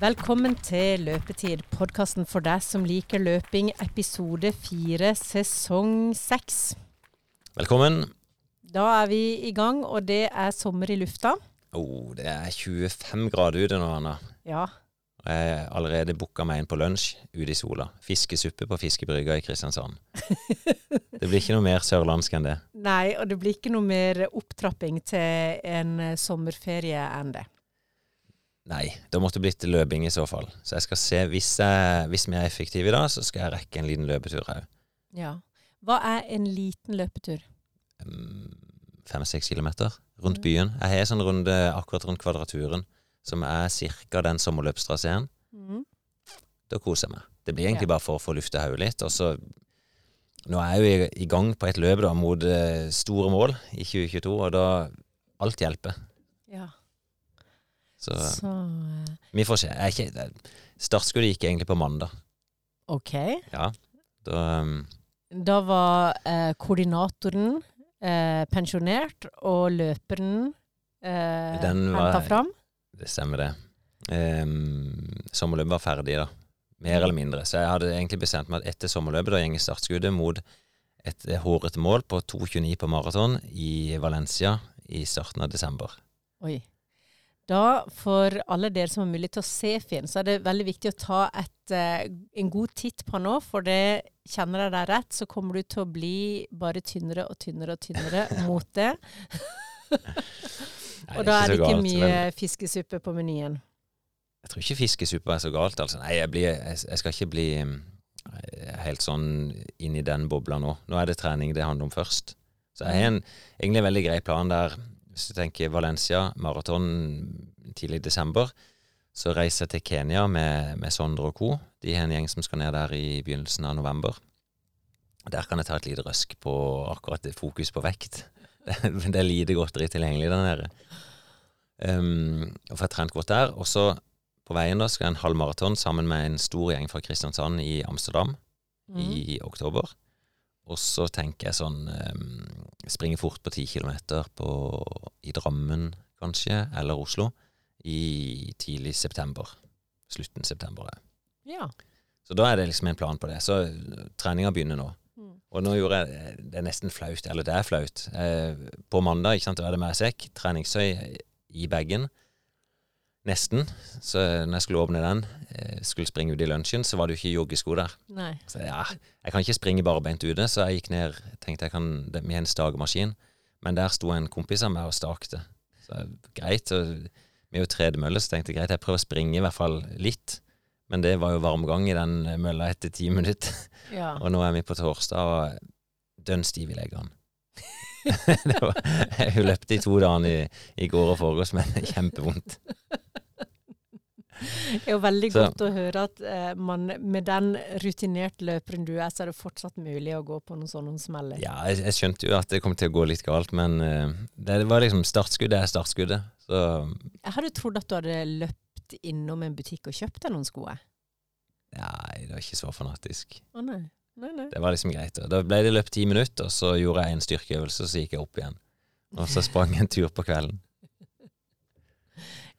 Velkommen til Løpetid, podkasten for deg som liker løping, episode fire, sesong seks. Velkommen. Da er vi i gang, og det er sommer i lufta. Oh, det er 25 grader ute nå, Anna. Ja. Jeg har allerede booka meg inn på lunsj ute i sola. Fiskesuppe på Fiskebrygga i Kristiansand. det blir ikke noe mer sørlandsk enn det. Nei, og det blir ikke noe mer opptrapping til en sommerferie enn det. Nei, det måtte blitt løping i så fall. Så jeg skal se, hvis, jeg, hvis vi er effektive i dag, så skal jeg rekke en liten løpetur òg. Ja. Hva er en liten løpetur? Fem-seks kilometer rundt byen. Jeg har en sånn runde akkurat rundt Kvadraturen, som er ca. den sommerløpstraseen. Mm. Da koser jeg meg. Det blir egentlig Ja. bare for å få lufta hodet litt. Og så Nå er jeg jo i, i gang på et løp da, mot eh, store mål i 2022, og da Alt hjelper. Ja. Så Så uh, vi får se. Jeg startskuddet gikk egentlig på mandag. OK. Ja. Da um, Da var eh, koordinatoren eh, pensjonert, og løperen eh, henta fram. Det stemmer, det. Um, sommerløpet var ferdig, da. Mer eller mindre. Så jeg hadde egentlig bestemt meg at etter sommerløpet da gjenger startskuddet mot et hårete mål på 2,29 på maraton i Valencia i starten av desember. Oi. Da, for alle dere som har mulighet til å se Finn, så er det veldig viktig å ta et, eh, en god titt på nå. For det kjenner jeg deg rett, så kommer du til å bli bare tynnere og tynnere og tynnere mot det. Og da er det ikke mye fiskesuppe på menyen. Jeg tror ikke fiskesuppe er så galt, altså. Nei, jeg, blir, jeg, jeg skal ikke bli um, helt sånn inn i den bobla nå. Nå er det trening det handler om først. Så jeg har en egentlig veldig grei plan der. Hvis du tenker Valencia, maraton tidlig i desember, så reiser jeg til Kenya med, med Sondre og co. De har en gjeng som skal ned der i begynnelsen av november. Der kan jeg ta et lite røsk på akkurat fokus på vekt. Det er lite godteri tilgjengelig der nede. Um, og får jeg trent godt der. Og så på veien da skal jeg en halv maraton sammen med en stor gjeng fra Kristiansand i Amsterdam mm. i oktober. Og så tenker jeg sånn um, Springe fort på ti kilometer på, i Drammen, kanskje, eller Oslo, i tidlig september. Slutten september. ja. Så da er det liksom en plan på det. Så treninga begynner nå. Mm. Og nå gjorde jeg Det er nesten flaut, eller det er flaut. Eh, på mandag ikke sant, var det med sekk, treningstøy i bagen. Nesten. Så når jeg skulle åpne den, eh, skulle springe ut i lunsjen, så var det jo ikke joggesko der. Nei. Så ja, jeg kan ikke springe barbeint ute, så jeg gikk ned tenkte jeg kan, det, med en stagemaskin. Men der sto en kompis av meg og stakte. Så greit. Og med jo tredemølle, så tenkte jeg greit, jeg prøver å springe i hvert fall litt. Men det var jo varmgang i den mølla etter ti minutter. Ja. Og nå er vi på torsdag og dønn stiv i leggene. jeg løpte i to dager i, i går og forgårs, men kjempevondt. Det er jo veldig Så- godt å høre at eh, man, med den rutinerte løperen du er, så er det fortsatt mulig å gå på noen sånne smeller. Ja, jeg, jeg skjønte jo at det kom til å gå litt galt, men eh, det var liksom startskuddet er startskuddet. Så Jeg hadde trodd at du hadde løpt innom en butikk og kjøpt deg noen sko. nei, det var ikke så fanatisk. Å nei. Nei, nei. Det var liksom greit. Da ble det løpt ti minutter, så gjorde jeg en styrkeøvelse, så gikk jeg opp igjen. Og så sprang jeg en tur på kvelden.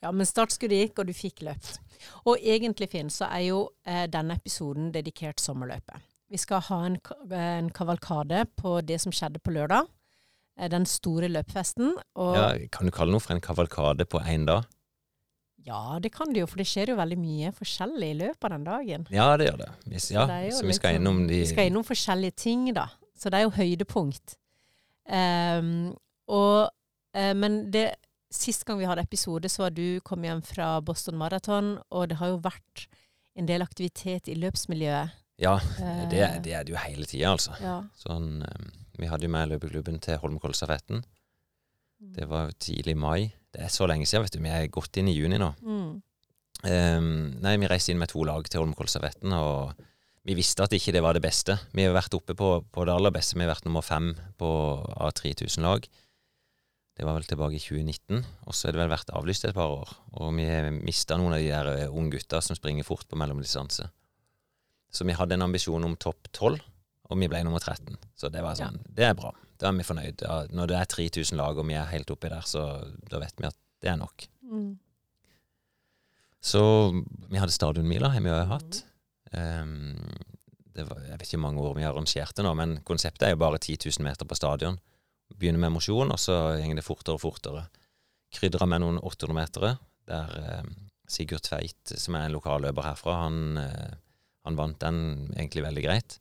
Ja, men startskuddet gikk, og du fikk løpt. Og egentlig, Finn, så er jo eh, denne episoden dedikert sommerløpet. Vi skal ha en, en kavalkade på det som skjedde på lørdag. Eh, den store løpfesten. Ja, kan du kalle noe for en kavalkade på én dag? Ja, det kan du jo, for det skjer jo veldig mye forskjellig i løpet av den dagen. Ja, det gjør det. Hvis, ja, det er så vi skal sånn- innom de Vi skal innom forskjellige ting, da. Så det er jo høydepunkt. Um, og, uh, men det, sist gang vi hadde episode, så var du kom hjem fra Boston Marathon, og det har jo vært en del aktivitet i løpsmiljøet. Ja, Eh, det, det er det jo hele tida, altså. Ja. Sånn, eh, vi hadde jo med løpeklubben til Holmenkollstafetten. Mm. Det var tidlig mai. Det er så lenge siden, vet du. Vi er godt inn i juni nå. Mm. Um, nei, vi reiste inn med to lag til Holmenkollstafetten, og vi visste at ikke det var det beste. Vi har vært oppe på, på det aller beste. Vi har vært nummer fem på, av 3000 lag. Det var vel tilbake i 2019, og så har det vel vært avlyst et par år. Og vi har mista noen av de der eh, unge gutta som springer fort på mellomdistanse. Så vi hadde en ambisjon om topp 12, og vi ble nummer 13. Så det var sånn, det er bra. Da er vi fornøyd. Ja, når det er 3000 lag og vi er helt oppi der, så da vet vi at det er nok. Mm. Så vi hadde stadionmila, har vi òg hatt. Um, det var, jeg vet ikke hvor mange år vi har arrangert det nå, men konseptet er jo bare 10 000 meter på stadion. Begynner med mosjon, og så henger det fortere og fortere. Krydra med noen 800-metere, der eh, Sigurd Tveit, som er en lokalløper herfra, han, eh, han, vant den egentlig veldig greit.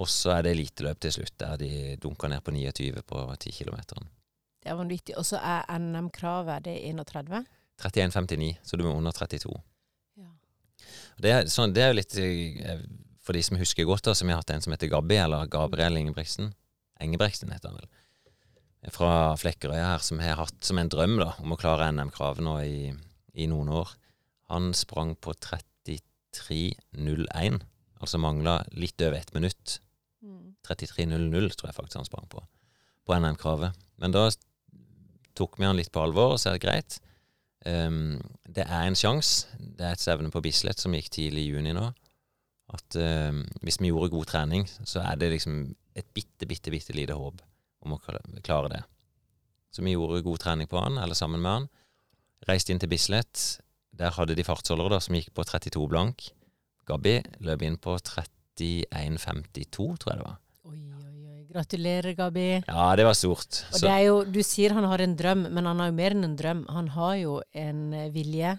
Og så er det eliteløp til slutt, der de dunker ned på 29 på 10 km. Det er vanvittig. Og så er NM-kravet det er 31? 31,59, så du er under 32. Ja. Det er, så, det er jo litt eh, For de som husker godt, da, som har hatt en som heter Gabby, eller Gabriel Ingebrigtsen. Engebreksen heter han vel. Fra Flekkerøy her, som har hatt som en drøm da, om å klare NM-kravet nå i, i, noen år. Han sprang på 33,01, altså mangla litt over ett minutt. 33,00 mm. tror jeg faktisk han sprang på, på NM-kravet. Men da tok vi han litt på alvor, og sa det greit. Um, det er en sjanse. Det er et stevne på Bislett som gikk tidlig i juni nå. At um, hvis vi gjorde god trening, så er det liksom et bitte, bitte, bitte lite håp om å klare det. Så vi gjorde god trening på han, eller sammen med han. Reiste inn til Bislett. Der hadde de fartsholdere da, som gikk på 32 blank. Gabby løp inn på 31,52, tror jeg det var. Oi, oi, oi. Gratulerer, Gabi. Ja, det var stort. Og det er jo, Du sier han har en drøm, men han har jo mer enn en drøm. Han har jo en eh, vilje,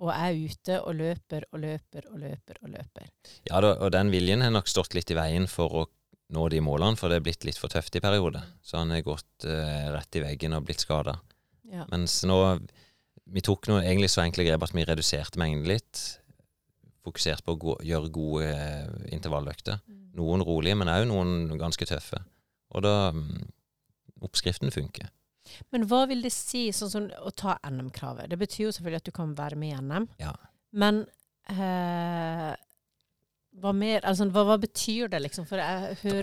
og er ute og løper og løper og løper og løper. Ja, da, og den viljen har nok stått litt i veien for å nå de målene, for det er blitt litt for tøft i perioder. Så han har gått uh, rett i veggen og blitt skada. Ja. Mens nå Vi tok noe egentlig så enkle grep at vi reduserte mengden litt. Fokuserte på å gjøre gode uh, intervalløkter. Mm. Noen rolige, men òg noen ganske tøffe. Og da um, Oppskriften funker. Men hva vil det si, sånn som å ta NM-kravet? Det betyr jo selvfølgelig at du kan være med i NM. Ja. Men uh, hva mer altså, hva, hva, betyr det, liksom? For,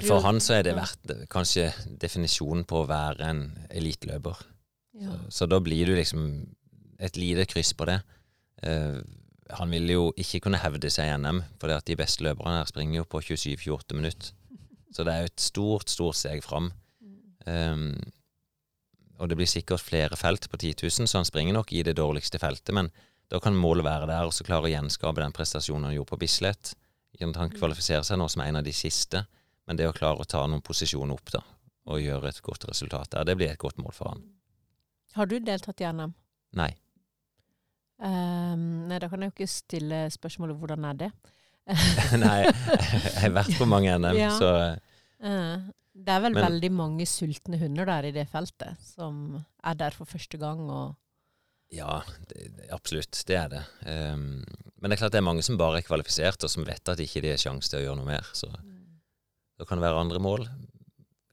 For han så er det verdt kanskje definisjonen på å være en eliteløper. Ja. Så, så, da blir du liksom et lite kryss på det. Uh, han vil jo ikke kunne hevde seg i NM, for de beste løperne her springer jo på 27-28 minutter. Så det er jo et stort, stort steg fram. Um, og det blir sikkert flere felt på 10 000, så han springer nok i det dårligste feltet. Men da kan målet være der, og så klare å gjenskape den prestasjonen han gjorde på Bislett. Han mm. kvalifiserer seg nå som en av de siste, men det å klare å ta noen posisjoner opp da, og gjøre et godt resultat der, det blir et godt mål for han. Har du deltatt i NM? Nei. Um, nei, da kan jeg jo ikke stille spørsmålet 'hvordan er det'? nei, jeg har vært på mange NM, ja. så uh, Det er vel men, veldig mange sultne hunder der i det feltet, som er der for første gang og Ja, det, absolutt. Det er det. Um, men det er klart det er mange som bare er kvalifisert, og som vet at ikke det er sjanse til å gjøre noe mer. Så mm. da kan det være andre mål.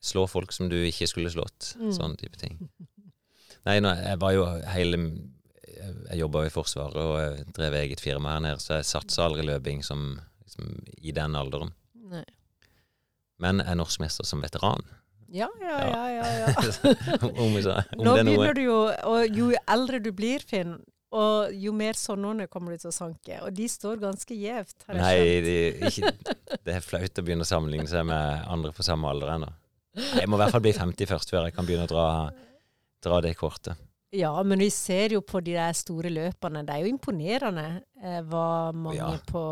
Slå folk som du ikke skulle slått. Mm. Sånn type ting. Nei, nå, jeg var jo hele Jeg jobba i Forsvaret og jeg drev eget firma her nede, så jeg satsa aldri løping som, som i den alderen. Nei. Men jeg er norskmester som veteran. Ja, ja, ja. ja, ja. om, om Nå begynner du jo Og jo eldre du blir, Finn, og jo mer sånne kommer du til å sanke. Og de står ganske gjevt, har jeg Nei, de, ikke, det er flaut å begynne å sammenligne seg med andre på samme alder ennå. Jeg må i hvert fall bli 50 først før jeg kan begynne å dra, dra det kortet. Ja, men vi ser jo på de der store løpene. Det er jo imponerende eh, hva mange ja. på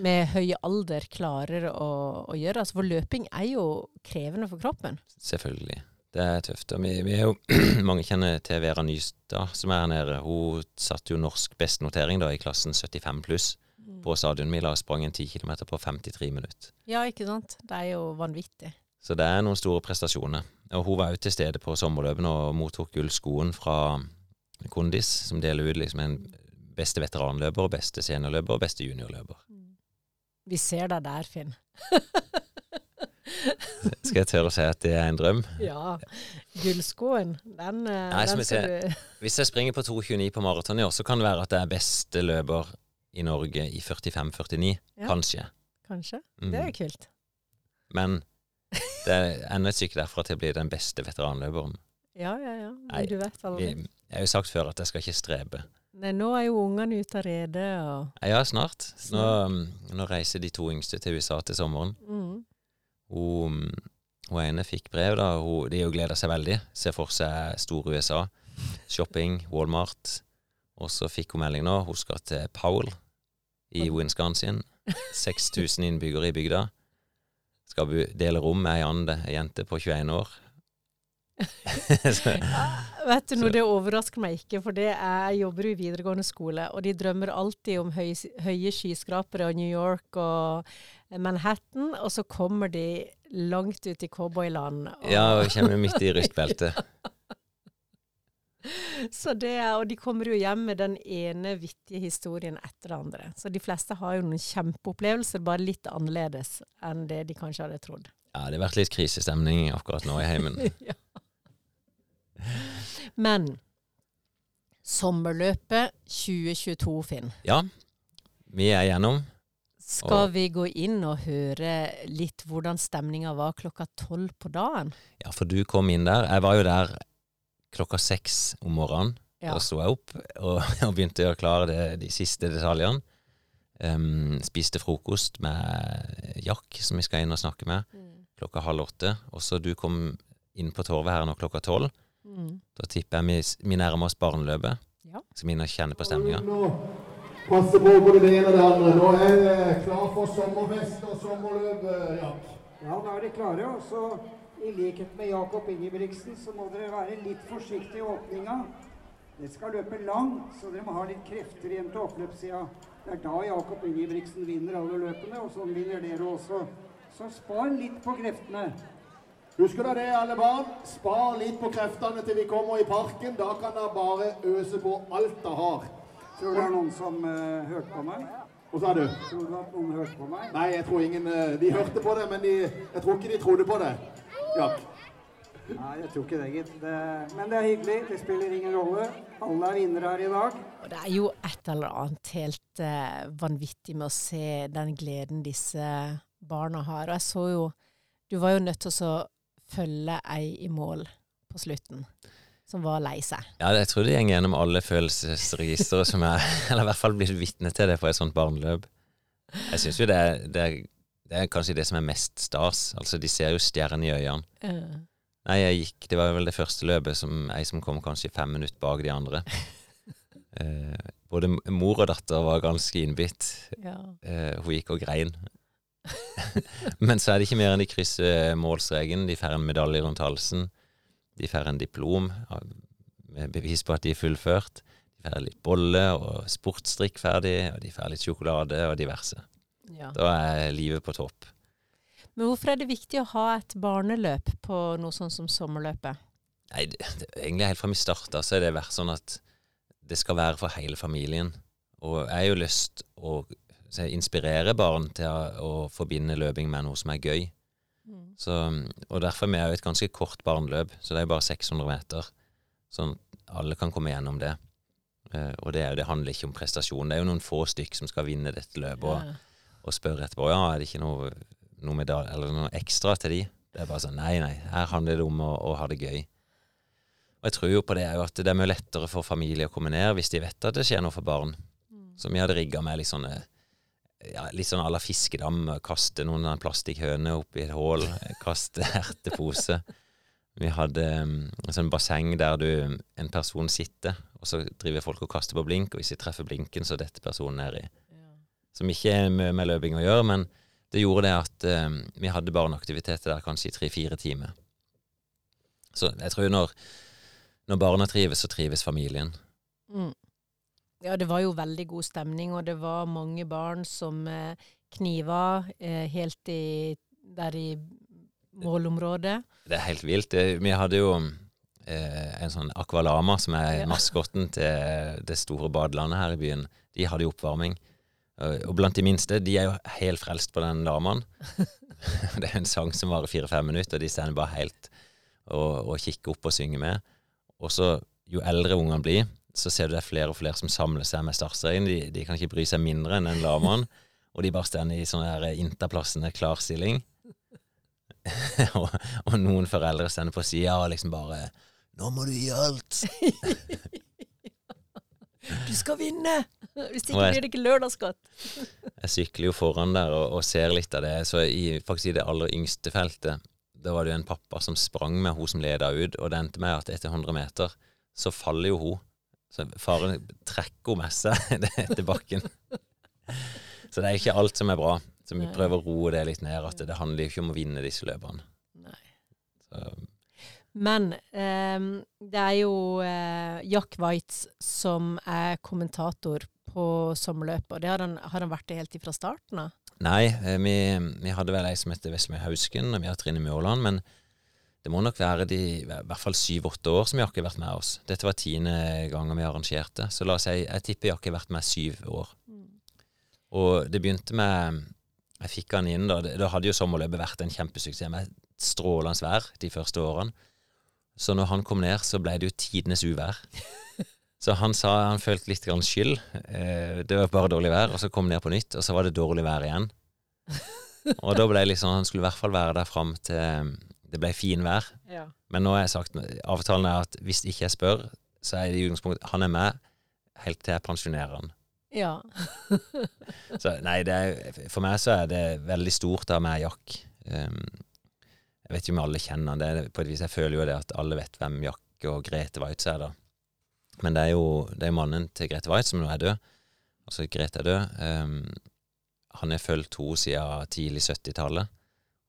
med høy alder klarer å, å gjøre. Altså, for løping er jo krevende for kroppen. Selvfølgelig. Det er tøft. Og vi, vi er jo Mange kjenner til Vera Nystad, som er her nede. Hun satte jo norsk bestnotering da i klassen 75 pluss mm. på stadionmila og sprang en 10 km på 53 minutter. Ja, ikke sant. Det er jo vanvittig. Så det er noen store prestasjoner. Og hun var jo til stede på sommerløpene og mottok gullskoen fra Kondis, som deler ut liksom en beste veteranløper, beste seniorløper og beste juniorløper. Mm. Vi ser deg der, Finn. Skal jeg tørre å si at det er en drøm? Ja. Gullskoen, den, eh, Nei, den skal du Hvis jeg springer på 2,29 på maraton i år, så kan det være at jeg er beste løper i Norge i 45-49. Ja. Kanskje. Kanskje. Mm. Det er kult. Men det er ennå et stykke derfra til å bli den beste veteranløperen. Ja, ja, ja. Nei, du vet aldri. Jeg har jo sagt før at jeg skal ikke strebe. Nei, nå er jo ungene ute av redet og Ja, snart. Nå, nå, reiser de to yngste til USA til sommeren. Mm. Hun, hun ene fikk brev, da. Hun, de jo gleder seg veldig. Ser for seg stor USA. Shopping, Walmart. Og så fikk hun melding nå. Hun skal til Powell i Wisconsin. 6000 innbyggere i bygda. Skal dele rom med ei jente på 21 år. Så, Vet du noe, det overrasker meg ikke, for det er, jeg jobber jo i videregående skole, og de drømmer alltid om høy, høye skyskrapere og New York og Manhattan, og så kommer de langt ut i cowboyland. og- ja, og kommer midt i rustbeltet. Så det, er- og de kommer jo hjem med den ene vittige historien etter det andre. Så de fleste har jo noen kjempeopplevelser, bare litt annerledes enn det de kanskje hadde trodd. Ja, det har vært litt krisestemning akkurat nå i heimen. ja. Men sommerløpet 2022, Finn. Ja, vi er gjennom. Skal vi gå inn og høre litt hvordan stemninga var klokka tolv på dagen? Ja, for du kom inn der. Jeg var jo der klokka seks om morgenen. Ja. Da sto jeg opp og, og begynte å gjøre klar det, de siste detaljene. Um, spiste frokost med Jack, som vi skal inn og snakke med, klokka halv åtte. Og så du kom inn på torvet her nå klokka tolv. Mm. Da tipper jeg vi, vi nærmer oss barneløpet. Ja. Så vi kjenner kjenne på stemninga. Passe på både det ene og det andre. Nå er det klar for sommerfest og sommerløp, Ja. Ja, da er de klare. Og så, i likhet med Jakob Ingebrigtsen, så må dere være litt forsiktige i åpninga. Dere skal løpe langt, så dere må ha litt krefter igjen til oppløpssida. Det er da Jakob Ingebrigtsen vinner alle løpene, og sånn vinner dere også. Så spar litt på kreftene. Husker dere det, alle barn? Spar litt på kreftene til vi kommer i parken. Da kan dere bare øse på alt dere har. Tror du det er noen som uh, hørte på meg? Hva sa du? Tror du at noen hørte på meg? Nei, jeg tror ingen uh, De hørte på det, men de, jeg tror ikke de trodde på det. Ja. Nei, jeg tror ikke det, gitt. Det, men det er hyggelig. Det spiller ingen rolle. Alle er vinnere her i dag. Og det er jo et eller annet helt uh, vanvittig med å se den gleden disse barna har. Og jeg så jo Du var jo nødt til å følge ei i mål på slutten, som var lei seg. Ja, jeg tror det går gjennom alle følelsesregistre som er Eller i hvert fall blitt vitne til det på et sånt barneløp. Jeg syns jo det er, det, er, det er kanskje det som er mest stas. Altså, de ser jo stjernen i øynene. Uh. Nei, jeg gikk Det var vel det første løpet som ei som kom kanskje fem minutter bak de andre. uh, både mor og datter var ganske innbitt. ja. Uh, hun gikk og grein. Men så er det ikke mer enn de krysser målstreken. De får en medalje rundt halsen. De får en diplom med bevis på at de er fullført. De får litt bolle og sportsdrikk ferdig, og de får litt sjokolade og diverse. ja. Da er livet på topp. Men hvorfor er det viktig å ha et barneløp på noe sånn som sommerløpet? Nei, det, det, egentlig helt fra vi starta, så er det vært sånn at det skal være for hele familien. Og jeg har jo lyst å så jeg inspirere barn til å, å forbinde løping med noe som er gøy. Så, og derfor er vi jo et ganske kort barneløp, så det er bare 600 meter. Sånn at alle kan komme gjennom det. Uh, og det, er det handler ikke om prestasjon. Det er jo noen få stykk som skal vinne dette løpet, og, Ja. og spørre etterpå ja, er det ikke noe, noe, medal eller noe ekstra til de. Det er bare sånn nei, nei, her handler det om å, å ha det gøy. Og jeg tror jo på det jo at det er mye lettere for familie å komme ned hvis de vet at det skjer noe for barn. Så vi hadde rigga med litt sånne ja, litt sånn à la fiskedam. Kaste noen plastikkhøner oppi et hull. Kaste ertepose. Vi hadde um, sånn basseng der du, en person sitter, og så driver folk og kaster på blink, og hvis de treffer blinken, så detter personen nedi. Som ikke er mye med løping å gjøre, men det gjorde det at um, vi hadde barneaktiviteter der kanskje i tre-fire timer. Så jeg tror når, når barna trives, så trives familien. Mm. Ja, det var jo veldig god stemning, og det var mange barn som eh, kniva eh, helt i, der i målområdet. Det er helt vilt. Vi hadde jo eh, en sånn Akvalama, som er Ja. maskotten til det store badelandet her i byen. De hadde jo oppvarming. Og blant de minste, de er jo helt frelst på den lamaen. det er en sang som varer fire-fem minutter, og de står bare helt og, og kikker opp og synger med. Og så, jo eldre ungene blir, så ser du det er flere og flere som samler seg med startstreken. De, de kan ikke bry seg mindre enn en lamaen. Og de bare står i sånne her interplassende klarstilling. og, og noen foreldre står på sida og liksom bare 'Nå må du gi alt'. Du skal vinne! Hvis ikke blir det ikke lørdagsgodt. Jeg sykler jo foran der og, og ser litt av det. Så i, faktisk i det aller yngste feltet, da var det jo en pappa som sprang med hun som leda ut, og det endte med at etter 100 meter så faller jo hun Så faren trekker henne med seg etter bakken. Så det er ikke alt som er bra. Så vi Nei. prøver å roe det litt ned, at det handler ikke om å vinne disse løpene. Nei. Så, Men ehm, det er jo eh, Jack Waitz som er kommentator på sommerløpet, og det har han, har han vært det helt ifra starten av? nei, eh, vi, vi hadde vel ei som heter Veslemøy Hausken, og vi har Trine Mjåland, men det må nok være de i hvert fall syv-åtte år som Jakke har vært med oss. Dette var tiende gangen vi arrangerte, så la oss si jeg tipper Jakke har vært med syv år. Og det begynte med Jeg fikk han inn da. Da hadde jo sommerløpet vært en kjempesuksess med strålende vær de første årene. Så når han kom ned, så ble det jo tidenes uvær. Så han sa han følte litt grann skyld. Eh, det var bare dårlig vær. Og så kom han ned på nytt, og så var det dårlig vær igjen. Og da ble det liksom Han skulle i hvert fall være der fram til det ble fin vær. Ja. Men nå har jeg sagt avtalen er at hvis ikke jeg spør, så er det i utgangspunktet Han er med helt til jeg pensjonerer han. ja. Så nei, det er, for meg så er det veldig stort av meg Jack. Um, jeg vet ikke om alle kjenner han. Det på et vis, jeg føler jo det at alle vet hvem Jack og Grete Waitz er, da. Men det er jo det er mannen til Grete Waitz som nå er død. Altså Grete er død. Um, han har fulgt henne siden tidlig 70-tallet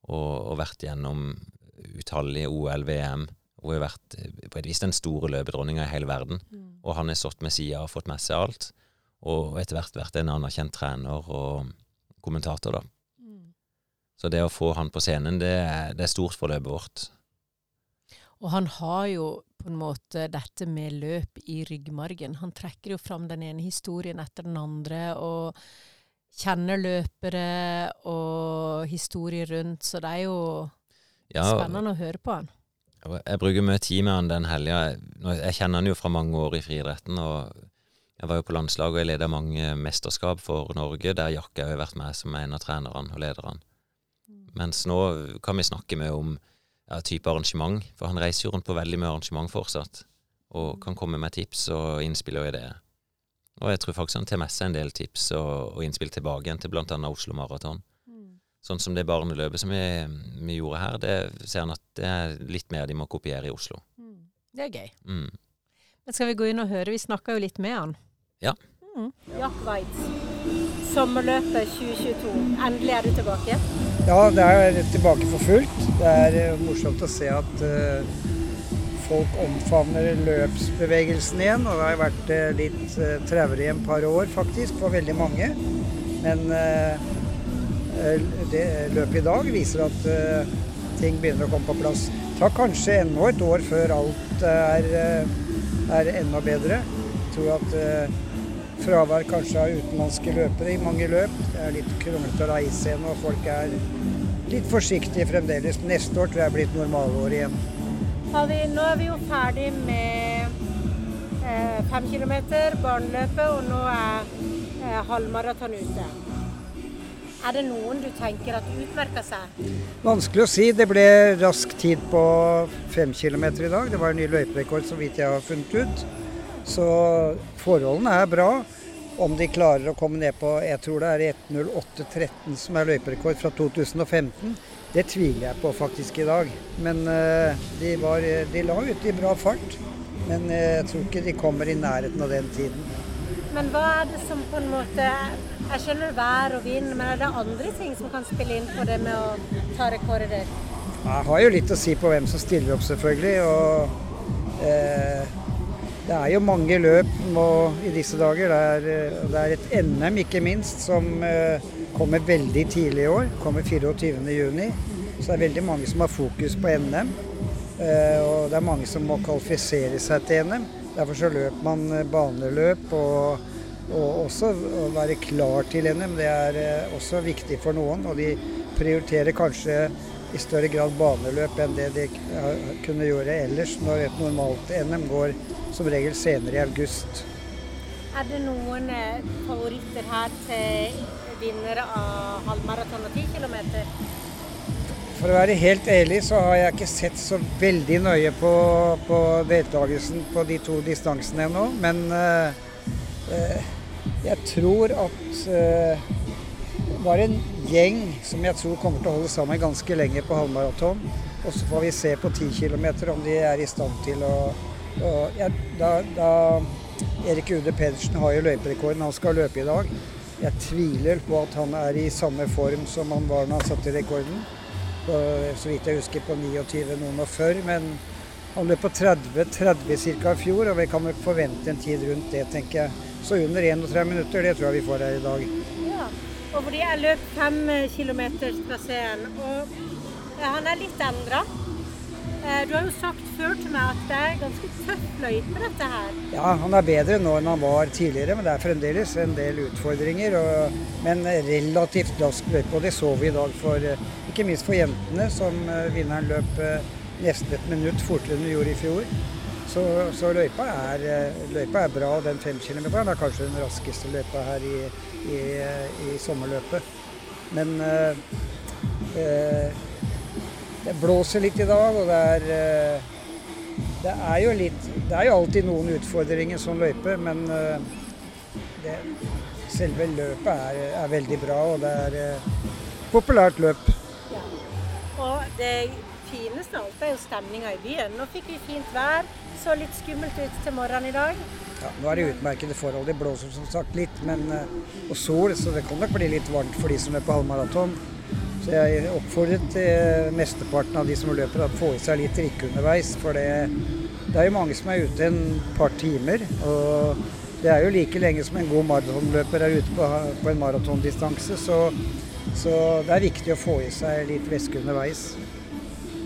og, og vært gjennom utallige OL, VM. Hun har vært eh, på et vis den store løpedronninga i hele verden. Og han har stått med sida og fått med seg alt. Og etter hvert vært en anerkjent trener og kommentator, da. Så det å få han på scenen, det er, det er stort for løpet vårt. Og han har jo på en måte dette med løp i ryggmargen. Han trekker jo fram den ene historien etter den andre, og kjenner løpere og historier rundt, så det er jo Ja, spennende å høre på han. Jeg bruker mye tid med han den helga. Jeg kjenner han jo fra mange år i friidretten, og jeg var jo på landslaget og jeg leda mange mesterskap for Norge, der Jakke har vært med som en av trenerne og lederne. Mens nå kan vi snakke mye om ja, type arrangement, for han reiser jo rundt på veldig mye arrangement fortsatt, og kan komme med tips og innspill og ideer. Og jeg tror faktisk han tar med seg en del tips og, og innspill tilbake igjen til bl.a. Oslo Maraton. Sånn som det barneløpet som vi, vi gjorde her, det ser han at det er litt mer de må kopiere i Oslo. Det er gøy. Mm. Men skal vi gå inn og høre? Vi snakka jo litt med han. Ja. Mm. Jack Waitz, sommerløpet 2022. Endelig er du tilbake. Ja, det er tilbake for fullt. Det er eh, morsomt å se at uh, folk omfavner løpsbevegelsen igjen. Og det har vært uh, litt uh, traurig en par år, faktisk, for veldig mange. Men det løpet i dag viser at eh, ting begynner å komme på plass. Det tar kanskje enda et år før alt er, eh, er enda bedre. Jeg tror at eh, fravær kanskje av utenlandske løpere i mange løp. Det er litt kronglete å reise igjen, og folk er litt forsiktige fremdeles. Neste år tror jeg blir et normalår igjen. Vi, nå er vi jo ferdig med eh, fem kilometer, barneløpet, og nå er eh, halvmaraton ute. Er det noen du tenker at utmerker seg? Vanskelig å si. Det ble rask tid på fem kilometer i dag. Det var en ny løyperekord så vidt jeg har funnet ut. Så forholdene er bra. Om de klarer å komme ned på jeg tror det er 1.08,13 som er løyperekord fra 2015, det tviler jeg på faktisk i dag. Men eh, de, var, de la ut i bra fart. Men eh, jeg tror ikke de kommer i nærheten av den tiden. Men hva er det som på en måte Jeg skjønner vær og vind, men er det andre ting som kan spille inn på det med å ta rekorder? Jeg har jo litt å si på hvem som stiller opp, selvfølgelig. Og eh, det er jo mange løp nå i disse dager. Det er, eh, det er et NM, ikke minst, som eh, kommer veldig tidlig i år. Kommer 24.6. Så det er veldig mange som har fokus på NM. Eh, og det er mange som må kvalifisere seg til NM. Derfor så løper man eh, baneløp. og og også å være klar til NM, det er eh, også viktig for noen. Og de prioriterer kanskje i større grad baneløp enn det de kunne gjøre ellers, når et normalt NM går som regel senere i august. Er det noen eh, favoritter her til vinnere av halvmaraton og 10 km? For å være helt ærlig så har jeg ikke sett så veldig nøye på, på deltakelsen på de to distansene ennå. Men eh, eh, jeg tror at eh, det var en gjeng som jeg tror kommer til å holde sammen ganske lenge på halvmaraton. Og så får vi se på 10 km om de er i stand til å, å ja, da, da Erik Ude Pedersen har jo løyperekorden. Han skal løpe i dag. Jeg tviler på at han er i samme form som han var da han satte rekorden. På, så vidt jeg husker på 29 noen og før. Men han løp på 30, 30 ca. i fjor, og vi kan vel forvente en tid rundt det, tenker jeg. Så under 31 minutter, det tror jeg vi får her i dag. Ja. Og fordi jeg løp fem km-traseen, og han er litt endra. Eh, du har jo sagt før til meg at det er ganske tøff løype, dette her. Ja, han er bedre nå enn han var tidligere, men det er fremdeles en del utfordringer. Og, men relativt rask løype, og det så vi i dag for ikke minst for jentene, som eh, vinneren løp eh, nesten et minutt fortere enn hun gjorde i fjor. Så, så løypa, er, løypa, er, bra. Den femkilometeren er kanskje den raskeste løypa her i, i, i sommerløpet. Men eh, det blåser litt i dag, og det er, eh, det er jo litt Det er jo alltid noen utfordringer som løype, men eh, det, selve løpet er, er, veldig bra, og det er eh, populært løp. Ja. Og det fineste av alt er jo stemninga i byen. Nå fikk vi fint vær, så litt skummelt ut til morgenen i dag. Ja, Nå er det utmerkede forhold. Det blåser som sagt litt, men, og sol, så det kan nok bli litt varmt for de som er på halvmaraton. Så jeg oppfordret mesteparten av de som løper, å få i seg litt drikke underveis. For det, det, er jo mange som er ute en par timer. Og det er jo like lenge som en god maratonløper er ute på, på en maratondistanse. Så, så, det er viktig å få i seg litt væske underveis.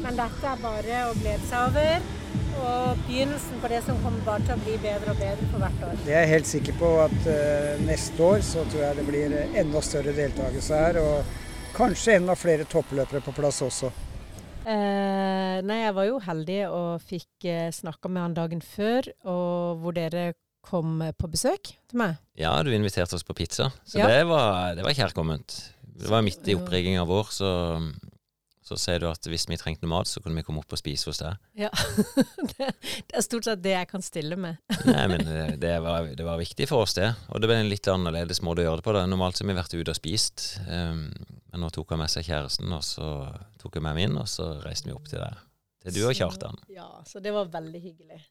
Men dette er bare å glede seg over. Og begynnelsen på det som kommer bare til å bli bedre og bedre for hvert år. Det er jeg helt sikker på at uh, neste år så tror jeg det blir enda større deltakelse her. og Kanskje enda flere toppløpere på plass også. Eh, nei, jeg var jo heldig og fikk eh, snakka med han dagen før, og hvor dere kom på besøk til meg. Ja, du inviterte oss på pizza, så ja. det var, det var kjærkomment. Det var midt i opprigginga vår, så så sier du at hvis vi trengte mat, så kunne vi komme opp og spise hos deg. Ja. det, er stort sett det jeg kan stille med. Nei, men det var, det var, viktig for oss, det. Og det ble en litt annerledes måte å gjøre det på. Da. Normalt har vi vært ute og spist, um, men nå tok han med seg kjæresten, og så tok jeg med min, og så reiste vi opp til deg. Til du og Kjartan. Ja, så det var veldig hyggelig.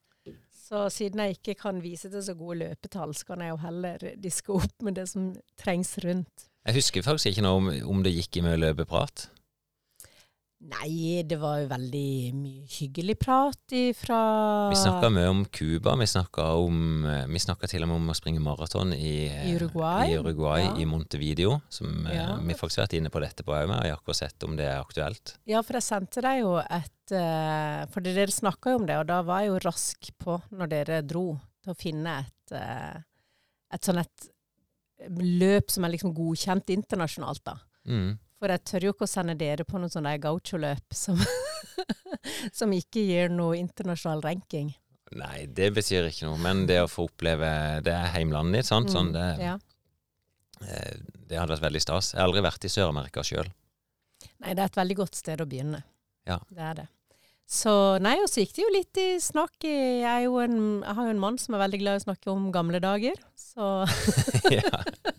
Så siden jeg ikke kan vise til så gode løpetall, så kan jeg jo heller diske opp med det som trengs rundt. Jeg husker faktisk ikke noe om, om det gikk i mye løpeprat. Nei, det var jo veldig mye hyggelig prat ifra Vi snakka mye om Cuba. Vi snakka eh, til og med om å springe maraton i, I Uruguay, i, Uruguay, ja. i Montevideo. Som eh, ja. vi faktisk har vært inne på dette på òg og jeg har akkurat sett om det er aktuelt. Ja, for jeg sendte deg jo et uh, For dere snakka jo om det, og da var jeg jo rask på, når dere dro, til å finne et, uh, et sånn et løp som er liksom godkjent internasjonalt, da. Mm. For jeg tør jo ikke å sende dere på noe sånn gaucholøp som, som ikke gir noe internasjonal ranking. Nei, det betyr ikke noe. Men det å få oppleve Det er heimlandet ditt, sant. Sånn, det, ja. Eh, det, hadde vært veldig stas. Jeg har aldri vært i Sør-Amerika sjøl. Nei, det er et veldig godt sted å begynne. Ja. Det er det. Så nei, og så gikk det jo litt i snakk. Jeg, en, jeg har jo en mann som er veldig glad i å snakke om gamle dager, så ja.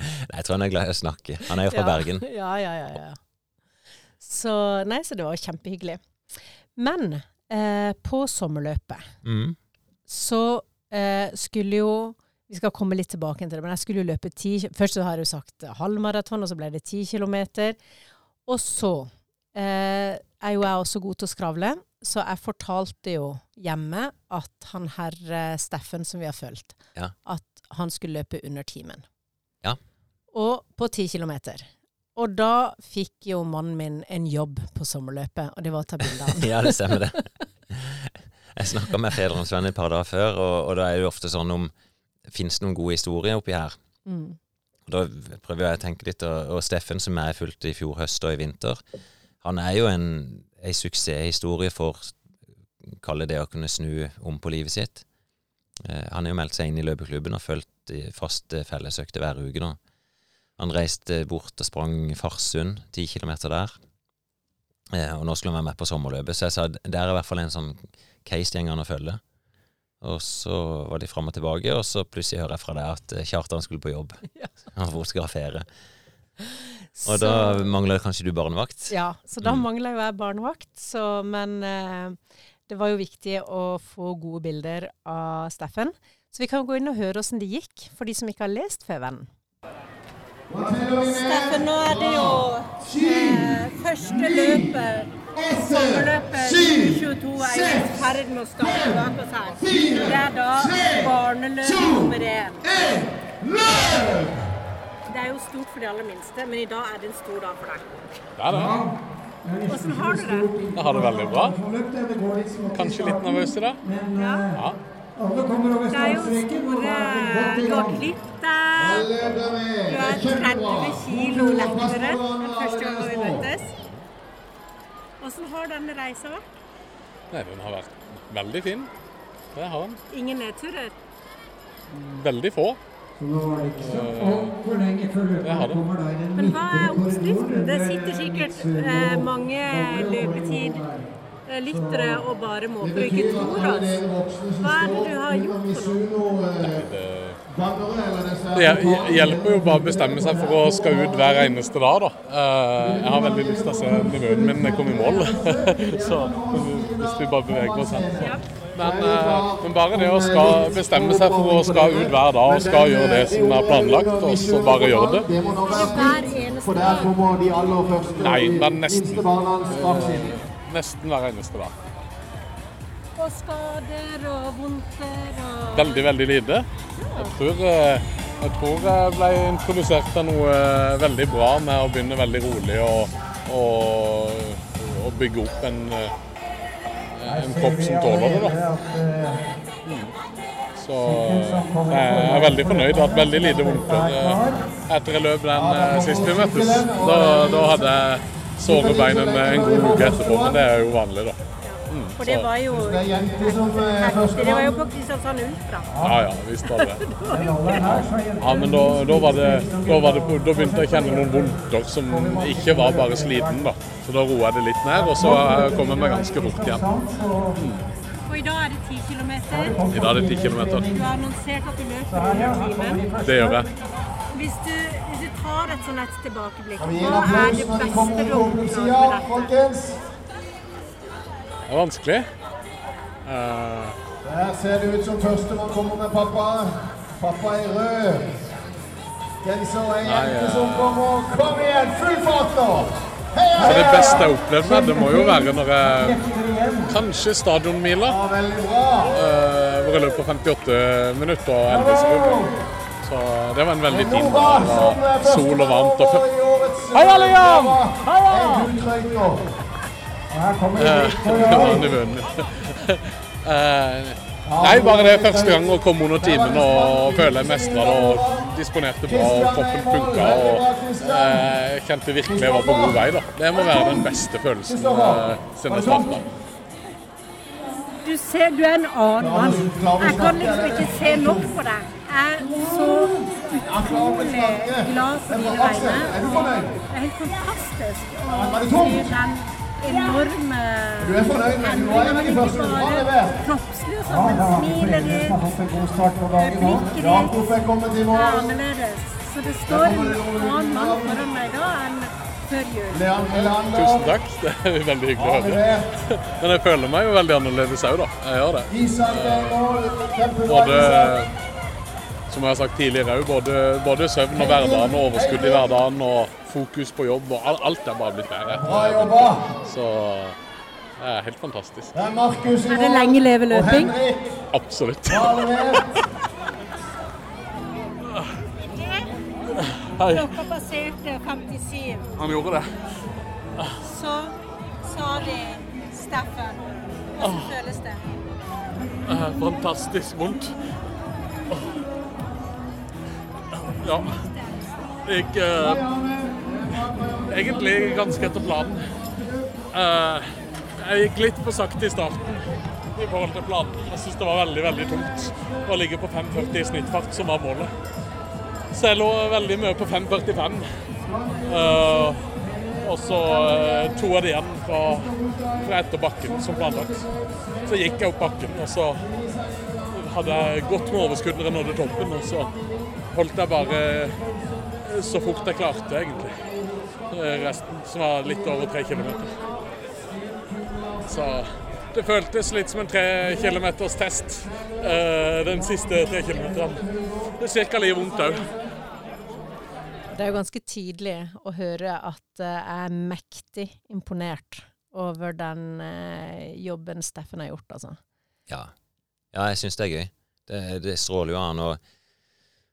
Nei, jeg tror han er glad i å snakke. Han er jo fra ja. Bergen. Ja, ja, ja, ja. Så nei, så det var kjempehyggelig. Men eh, på sommerløpet mm. så eh, skulle jo Vi skal komme litt tilbake til det, men jeg skulle jo løpe ti Først så har jeg jo sagt halvmaraton, og så ble det ti kilometer. Og så eh, er jo jeg også god til å skravle, så jeg fortalte jo hjemme at han herre Steffen som vi har fulgt, ja. at han skulle løpe under timen og på ti kilometer. Og da fikk jo mannen min en jobb på sommerløpet, og det var å ta bilde av ja, det stemmer det. Jeg snakka med Fedrensvenn et par dager før, og, og, da er det jo ofte sånn om Fins det noen gode historier oppi her? Mm. Og Da prøver jeg å tenke litt, og, og Steffen, som jeg fulgte i fjor høst og i vinter, han er jo en, en suksesshistorie for kalle det å kunne snu om på livet sitt. Eh, han har jo meldt seg inn i løpeklubben og fulgt fast fellesøkter hver uke nå. Han reiste bort og sprang Farsund, ti kilometer der. Eh, og nå skulle han være med på sommerløpet, så jeg sa det er i hvert fall en sånn case det går å følge. Og så var de fram og tilbake, og så plutselig hører jeg fra deg at eh, Kjartan skulle på jobb. Ja. Han fotografere. Og så, da mangler kanskje du barnevakt? Ja, så da mm. mangler jo jeg barnevakt. Så, men eh, det var jo viktig å få gode bilder av Steffen. Så vi kan gå inn og høre åssen det gikk, for de som ikke har lest Fevennen. Steffen, nå er det jo eh, første løper Sommerløpet 2022 er i ferd med å starte bak oss her. Det er da barneløp nummer én. Det er jo stort for de aller minste, men i dag er det en stor dag for deg. Det er det. Hvordan har du det? Jeg har det veldig bra. Kanskje litt nervøs i dag. Ja. Ja. Det er jo store Du der. Du er 30 kilo lettere enn første gang vi møttes. Hvordan har denne reisa vært? Nei, den har vært veldig fin. Det har den. Ingen nedturer? Veldig få. Det har den. Men hva er oppskriften? Det sitter sikkert mange mange løpetid-lyttere og bare ikke tror oss. Hva er det du har gjort for noe? Det hjelper jo bare å bestemme seg for å skal ut hver eneste dag, da. Eh, Jeg har veldig lyst til å se nevøen min komme i mål. Så hvis vi bare beveger oss her. Ja. Men, eh, men bare det å skal bestemme seg for å skal ut hver dag og skal gjøre det som er planlagt, og så bare gjøre det. Hver eneste dag. Nei, men nesten. Nesten hver eneste dag. Og skader og vondter og Veldig, veldig lite. Jeg tror, eh, jeg tror jeg ble introdusert til noe eh, veldig bra med å begynne veldig rolig og, og, og bygge opp en, eh, en kropp som tåler det. da. Mm. Så jeg er veldig fornøyd. Jeg har hatt veldig lite vondter etter jeg løp den sist vi møttes. Da, da hadde jeg såre bein en, en god uke etterpå, men det er jo vanlig, da. Mm, For det var jo Det. Det var jo på Kristiansand Ultra. Ja, ja, visst var det. Ja, men da, da, var det, da, var det, da begynte jeg å kjenne noen vondter som ikke var bare sliten. da. Så da roa jeg det litt ned, og så eh, kom jeg meg ganske fort igjen. Og i dag er det 10 km. I dag er det 10 km. Du har annonsert at du løper under timen. Det gjør jeg. Hvis du, du et sånn et tilbakeblikk, hva er det beste du på har oppnådd med dette? Det er vanskelig. Uh... Der ser det ut som førstemann kommer med pappa. Pappa i rød. Genser er jente eh. som kommer. Kom igjen, full fart nå! Heia, så det beste jeg har opplevd med det må jo være når jeg Kanskje stadionmila, Ja, eh, hvor jeg løp på 58 minutter og 11 sekunder. Så det var en veldig fin dag. Sol og varmt. og Heia, Liam! Heia! Eh, Nei, bare det er første gang å komme under timen og føle jeg mestra det og disponerte bra og kroppen funka. og eh, Kjente virkelig jeg var på god vei. da. Det må være den beste følelsen eh, siden jeg starta. Du, ser, du er en annen mann. Jeg kan liksom ikke se nok på deg. Er så utrolig glad for dine vegne. Det er helt fantastisk å se den enorme Du er bare kroppslig men smilet ditt, blikket ditt er er annerledes. Så det står en annen mann foran meg da enn før jul. Tusen takk, det er veldig hyggelig å høre. Men jeg føler meg jo veldig annerledes òg, da. Jeg gjør det. Både. Som jeg har sagt tidligere òg, både, både søvn og hverdagen og overskudd i hverdagen og fokus på jobb og alt er bare blitt bedre. Bra jobba. Så det er helt fantastisk. Det er Markus Er det lenge leve løping? Absolutt. Hei. Dere passerte 57. Han gjorde det. Så sa de Steffen. Hvordan føles det? Eh, Fantastisk vondt. Ja. Det gikk eh, egentlig ganske etter planen. Eh, jeg gikk litt for sakte i starten i forhold til planen. Jeg syns det var veldig veldig tungt å ligge på 5,40 i snittfart, som var målet. Så jeg lå veldig mye på 5,45. Eh, og så eh, to av det igjen fra, fra etter bakken, som planlagt. Så gikk jeg opp bakken, og så hadde jeg godt med overskudd når jeg nådde toppen. Og så holdt jeg bare så fort jeg klarte, egentlig. Eh, Resten, som var litt over tre kilometer. Så det føltes litt som en tre kilometers test uh, den siste tre kilometeren. Det er ca. like vondt òg. Det er jo ganske tydelig å høre at jeg er mektig imponert over den jobben Steffen har gjort, altså. Ja. ja jeg syns det er gøy. Det, det stråler jo an. og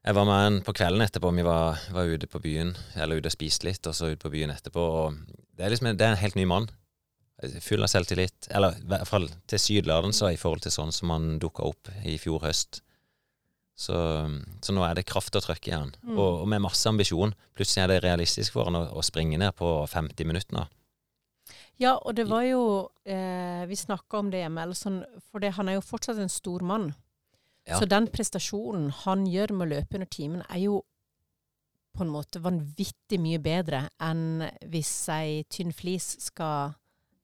jeg var med en på kvelden etterpå. Vi var, var, ute på byen, eller ute og spiste litt, og så ut på byen etterpå. Det er liksom en, det er en helt ny mann. Full av selvtillit. Eller i hvert fall til Sydlarden, så i forhold til sånn som han dukka opp i fjor høst. Så, så, nå er det kraft og trøkk i han. Mm. Og, og, med masse ambisjon. Plutselig er det realistisk for han å, å springe ned på 50 minutter. Ja, og det var jo eh, Vi snakka om det hjemme, sånn, for det, han er jo fortsatt en stor mann. Ja. Så den prestasjonen han gjør med å løpe under timen, er jo på en måte vanvittig mye bedre enn hvis ei tynn flis skal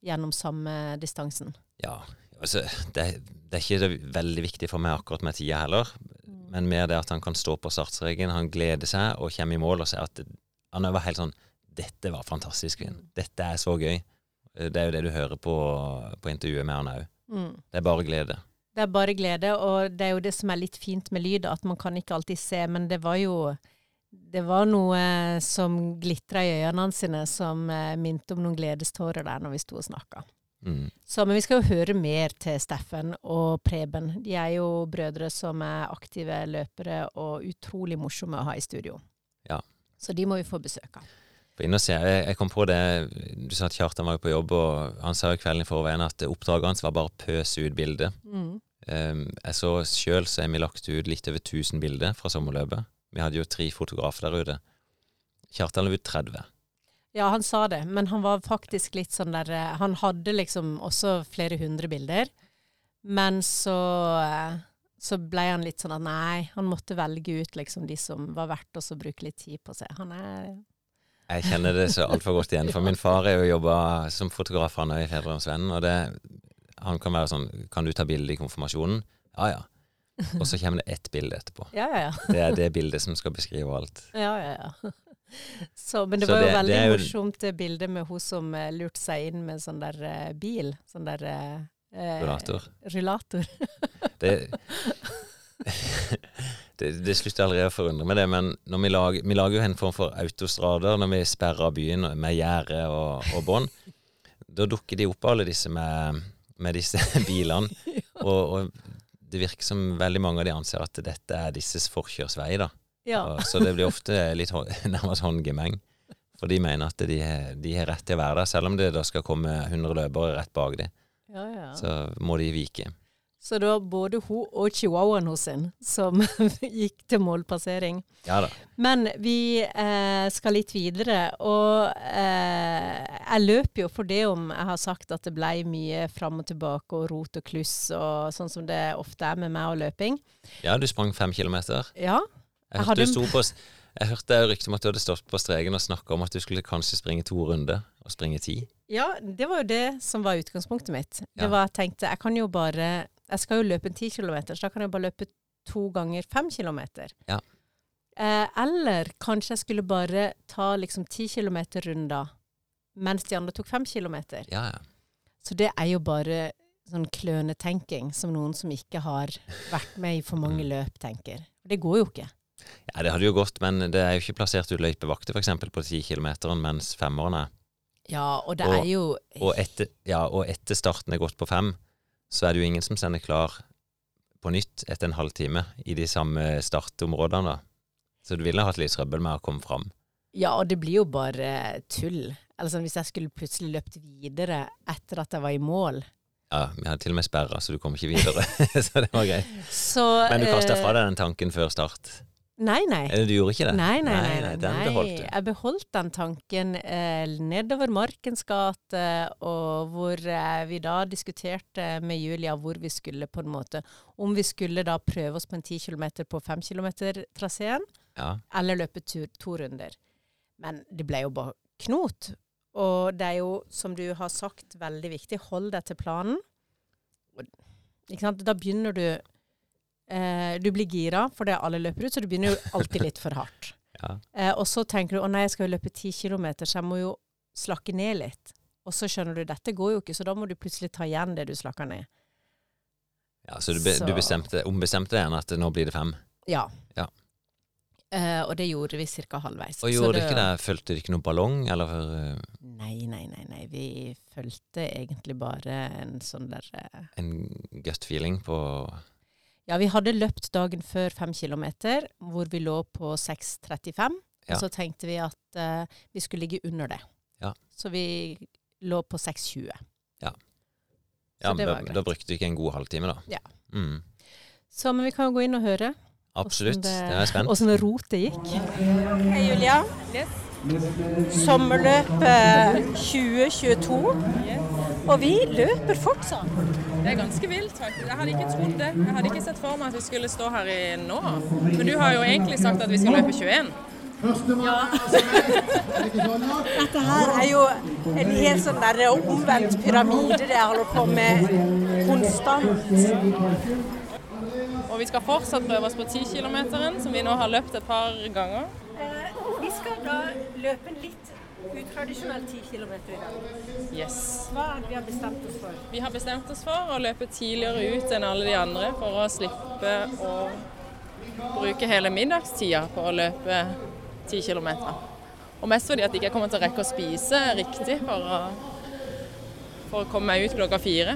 gjennom samme distansen. Ja, altså det, det, er ikke veldig viktig for meg akkurat med tida heller, mm. men mer det at han kan stå på startstreken, han gleder seg og kommer i mål og sier at han var helt sånn Dette var fantastisk, kvinn. Dette er så gøy. Det er jo det du hører på, på intervjuet med han òg. Mm. Det er bare glede. Det er bare glede, og det er jo det som er litt fint med lyd, at man kan ikke alltid se, men det var jo det var noe som glitra i øynene sine, som eh, minte om noen gledestårer der når vi sto og snakka. Mm. Så, men vi skal jo høre mer til Steffen og Preben. De er jo brødre som er aktive løpere og utrolig morsomme å ha i studio. Ja. Så de må vi få besøk av. Se. Jeg, kom på det Du sa at Kjartan var på jobb, og han sa jo kvelden i forveien at oppdraget hans var bare å pøse ut bilder. Mm. Um, jeg så sjøl så har vi lagt ut litt over 1000 bilder fra sommerløpet. Vi hadde jo tre fotografer der ute. Kjartan la ut 30. Ja, han sa det, men han var faktisk litt sånn der eh, Han hadde liksom også flere hundre bilder, men så eh, så ble han litt sånn at nei, han måtte velge ut liksom de som var verdt å bruke litt tid på seg. Han er jeg kjenner det så altfor godt igjen. For min far er jo jobba som fotograf han i Fedrelandsvennen, og det, han kan være sånn Kan du ta bilde i konfirmasjonen? Ja ja. Og så kommer det ett bilde etterpå. Ja, ja, ja. det er det bildet som skal beskrive alt. Ja, ja, ja. Så, men det så var jo det, veldig det jo... morsomt det bildet med hun som uh, lurte seg inn med sånn der uh, bil. Sånn der uh, Rullator. Rullator. det det, det slutter allerede å forundre meg, det, men vi, lager, vi lager jo en form for autostrader når vi sperrer byen med gjerde og, og bånd. Da dukker de opp, alle disse med, med disse bilene. Og, og, det virker som veldig mange av de anser at dette er disses forkjørsvei. da. Ja. Og, så det blir ofte litt nærmest håndgemeng. For de mener at de, de, har rett til å være der, selv om det da skal komme 100 løpere rett bak dem. Ja, ja. Så må de vike. Så det var både hun og chihuahuaen hos sin som gikk til målpassering. Ja da. Men vi eh, skal litt videre, og eh, jeg løper jo for det om jeg har sagt at det ble mye fram og tilbake og rot og kluss, og sånn som det ofte er med meg og løping. Ja, du sprang fem kilometer. Ja. Jeg, hørte, hadde... på, jeg hørte rykte om at du hadde stått på streken og snakka om at du skulle kanskje springe to runder, og springe ti. Ja, det var jo det som var utgangspunktet mitt. Det var jeg tenkte jeg kan jo bare jeg skal jo løpe en ti kilometer, så da kan jeg bare løpe to ganger fem kilometer. Ja. Eh, eller kanskje jeg skulle bare ta liksom ti kilometer-runder mens de andre tok fem kilometer. Ja, ja. Så det er jo bare sånn klønetenking som noen som ikke har vært med i for mange mm. løp, tenker. Det går jo ikke. Ja, det hadde jo gått, men det er jo ikke plassert ut løypevakter f.eks. på ti kilometer mens femmerne Ja, og det og, er jo og etter, ja, og etter starten er gått på fem, så er det jo ingen som sender klar på nytt etter en halvtime i de samme startområdene. Så du ville hatt litt trøbbel med å komme fram. Ja, og det blir jo bare tull. Altså, hvis jeg skulle plutselig løpt videre etter at jeg var i mål Ja, vi hadde til og med sperra, så du kom ikke videre. så det var greit. Så, Men du kasta fra deg den tanken før start? Nei, nei. Eller du gjorde ikke det? Nei, nei, nei. nei, den beholdt du. Jeg beholdt den tanken eh, nedover Markens gate, og hvor eh, vi da diskuterte med Julia hvor vi skulle på en måte Om vi skulle da prøve oss på en 10 km på 5 km-traseen, ja. eller løpe tur, to runder. Men det ble jo bare knot. Og det er jo, som du har sagt, veldig viktig, hold deg til planen. Da begynner du Eh, du blir gira fordi alle løper ut, så du begynner jo alltid litt for hardt. ja. eh, og så tenker du å nei, jeg skal jo løpe ti kilometer, så jeg må jo slakke ned litt. Og så skjønner du dette går jo ikke, så da må du plutselig ta igjen det du slakker ned. Ja, Så du, be, Så- du bestemte, ombestemte deg at nå blir det fem? Ja. Ja. Eh, og det gjorde vi ca. halvveis. Og gjorde dere ikke det? Fulgte det ikke noen ballong, eller eh, Nei, nei, nei. nei. Vi fulgte egentlig bare en sånn der eh, en gut feeling på Ja, vi hadde løpt dagen før fem kilometer, hvor vi lå på 6,35. Ja. Og så tenkte vi at uh, vi skulle ligge under det. Ja. Så vi lå på 6,20. Ja, Så det da, var greit. da brukte vi ikke en god halvtime, da. Ja. Mm. Så men vi kan jo gå inn og høre Absolutt. Det- Det er spent. åssen rotet gikk. Hei, Julia. Sommerløpet 2022. Og vi løper fortsatt. Det er ganske vilt, faktisk. Jeg hadde ikke trodd det. Jeg hadde ikke sett for meg at vi skulle stå her i nå. Men du har jo egentlig sagt at vi skal løpe 21. Dette her er jo en helt sånn der omvendt pyramide det jeg holder på med konstant. Og vi skal fortsatt prøve oss på 10 km, som vi nå har løpt et par ganger. Vi skal da løpe en litt utradisjonell 10 km i dag. Yes. Hva er det vi har bestemt oss for? Vi har bestemt oss for å løpe tidligere ut enn alle de andre for å slippe å bruke hele middagstida på å løpe 10 km. Og mest fordi at jeg ikke kommer til å rekke å spise riktig for å, for å komme meg ut klokka fire.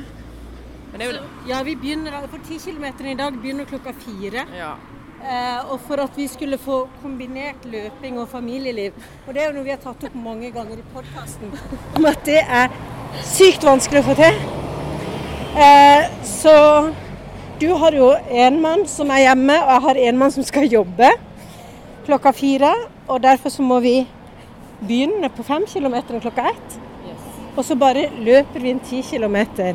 Men det er jo det. Ja, vi begynner for 10 km i dag begynner klokka fire. Ja. Eh, og for at vi skulle få kombinert løping og familieliv. Og det er jo noe vi har tatt opp mange ganger i podkasten, om at det er sykt vanskelig å få til. Eh, så du har jo en mann som er hjemme, og jeg har en mann som skal jobbe klokka fire. Og derfor så må vi begynne på fem kilometer klokka ett. Og så bare løper vi en ti kilometer.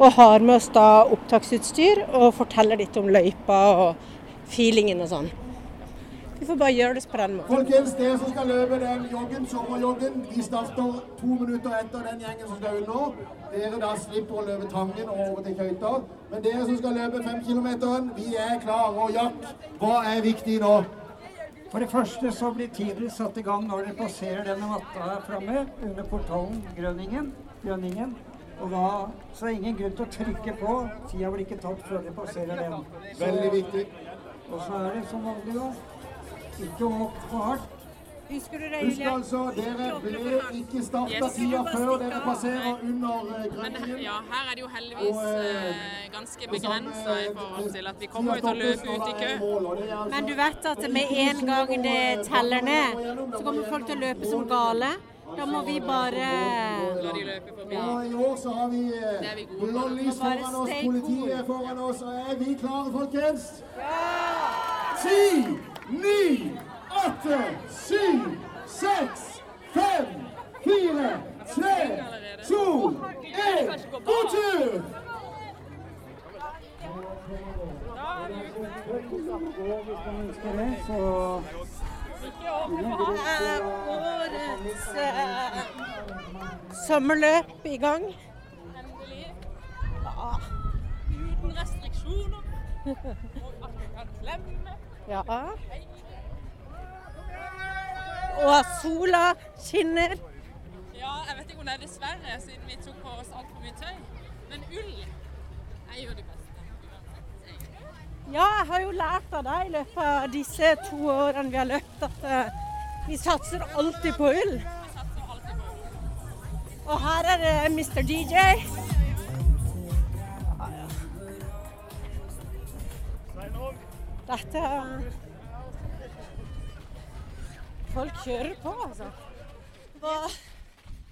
Og har med oss da opptaksutstyr og forteller litt om løypa og feelingen og sånn. Vi får bare gjøre det på den måten. Folkens, dere som skal løpe den joggen, sommerjoggen, de starter to minutter etter den gjengen som skal under. Dere da slipper å løpe Tangen og over til Køyta. Men dere som skal løpe femkilometeren, vi er klare. Og Jack, hva er viktig nå? For det første så blir tiden satt i gang når dere passerer denne matta her framme under portalen Grønningen. Grønningen. Og da så er det ingen grunn til å trykke på. Tida blir ikke tatt før dere passerer den. Så- Veldig viktig. Og så er det som vanlig, da. Ikke hopp for hardt. Husker du det, Husk altså, dere ble ikke starta tida før dere passerer under eh, Grønningen. ja, her er det jo heldigvis Og, eh, eh, ganske begrensa i eh, forhold til at vi kommer jo til å løpe ut i kø. altså Men du vet at med en gang det teller ned, så kommer folk til å løpe som gale. Da må vi bare La de løpe forbi. Og i år så har vi eh, blålys foran oss, politiet foran oss. Og er vi klare, folkens? Ti, ni, åtte, syv, seks, fem, fire, tre, to, én. God tur! Da er vi det, så årets eh, sommerløp i gang. Endelig. Uten restriksjoner. Og at vi kan klemme. Ja. Og sola skinner. Ja, jeg vet ikke om det er dessverre, siden vi tok på oss altfor mye tøy. Men ull er jo det beste. Ja, jeg har jo lært av deg i løpet av disse to årene vi har løpt, at eh, vi satser alltid på ull. På. Og her er det Mr. DJ. Dette Folk kjører på, altså. Hva,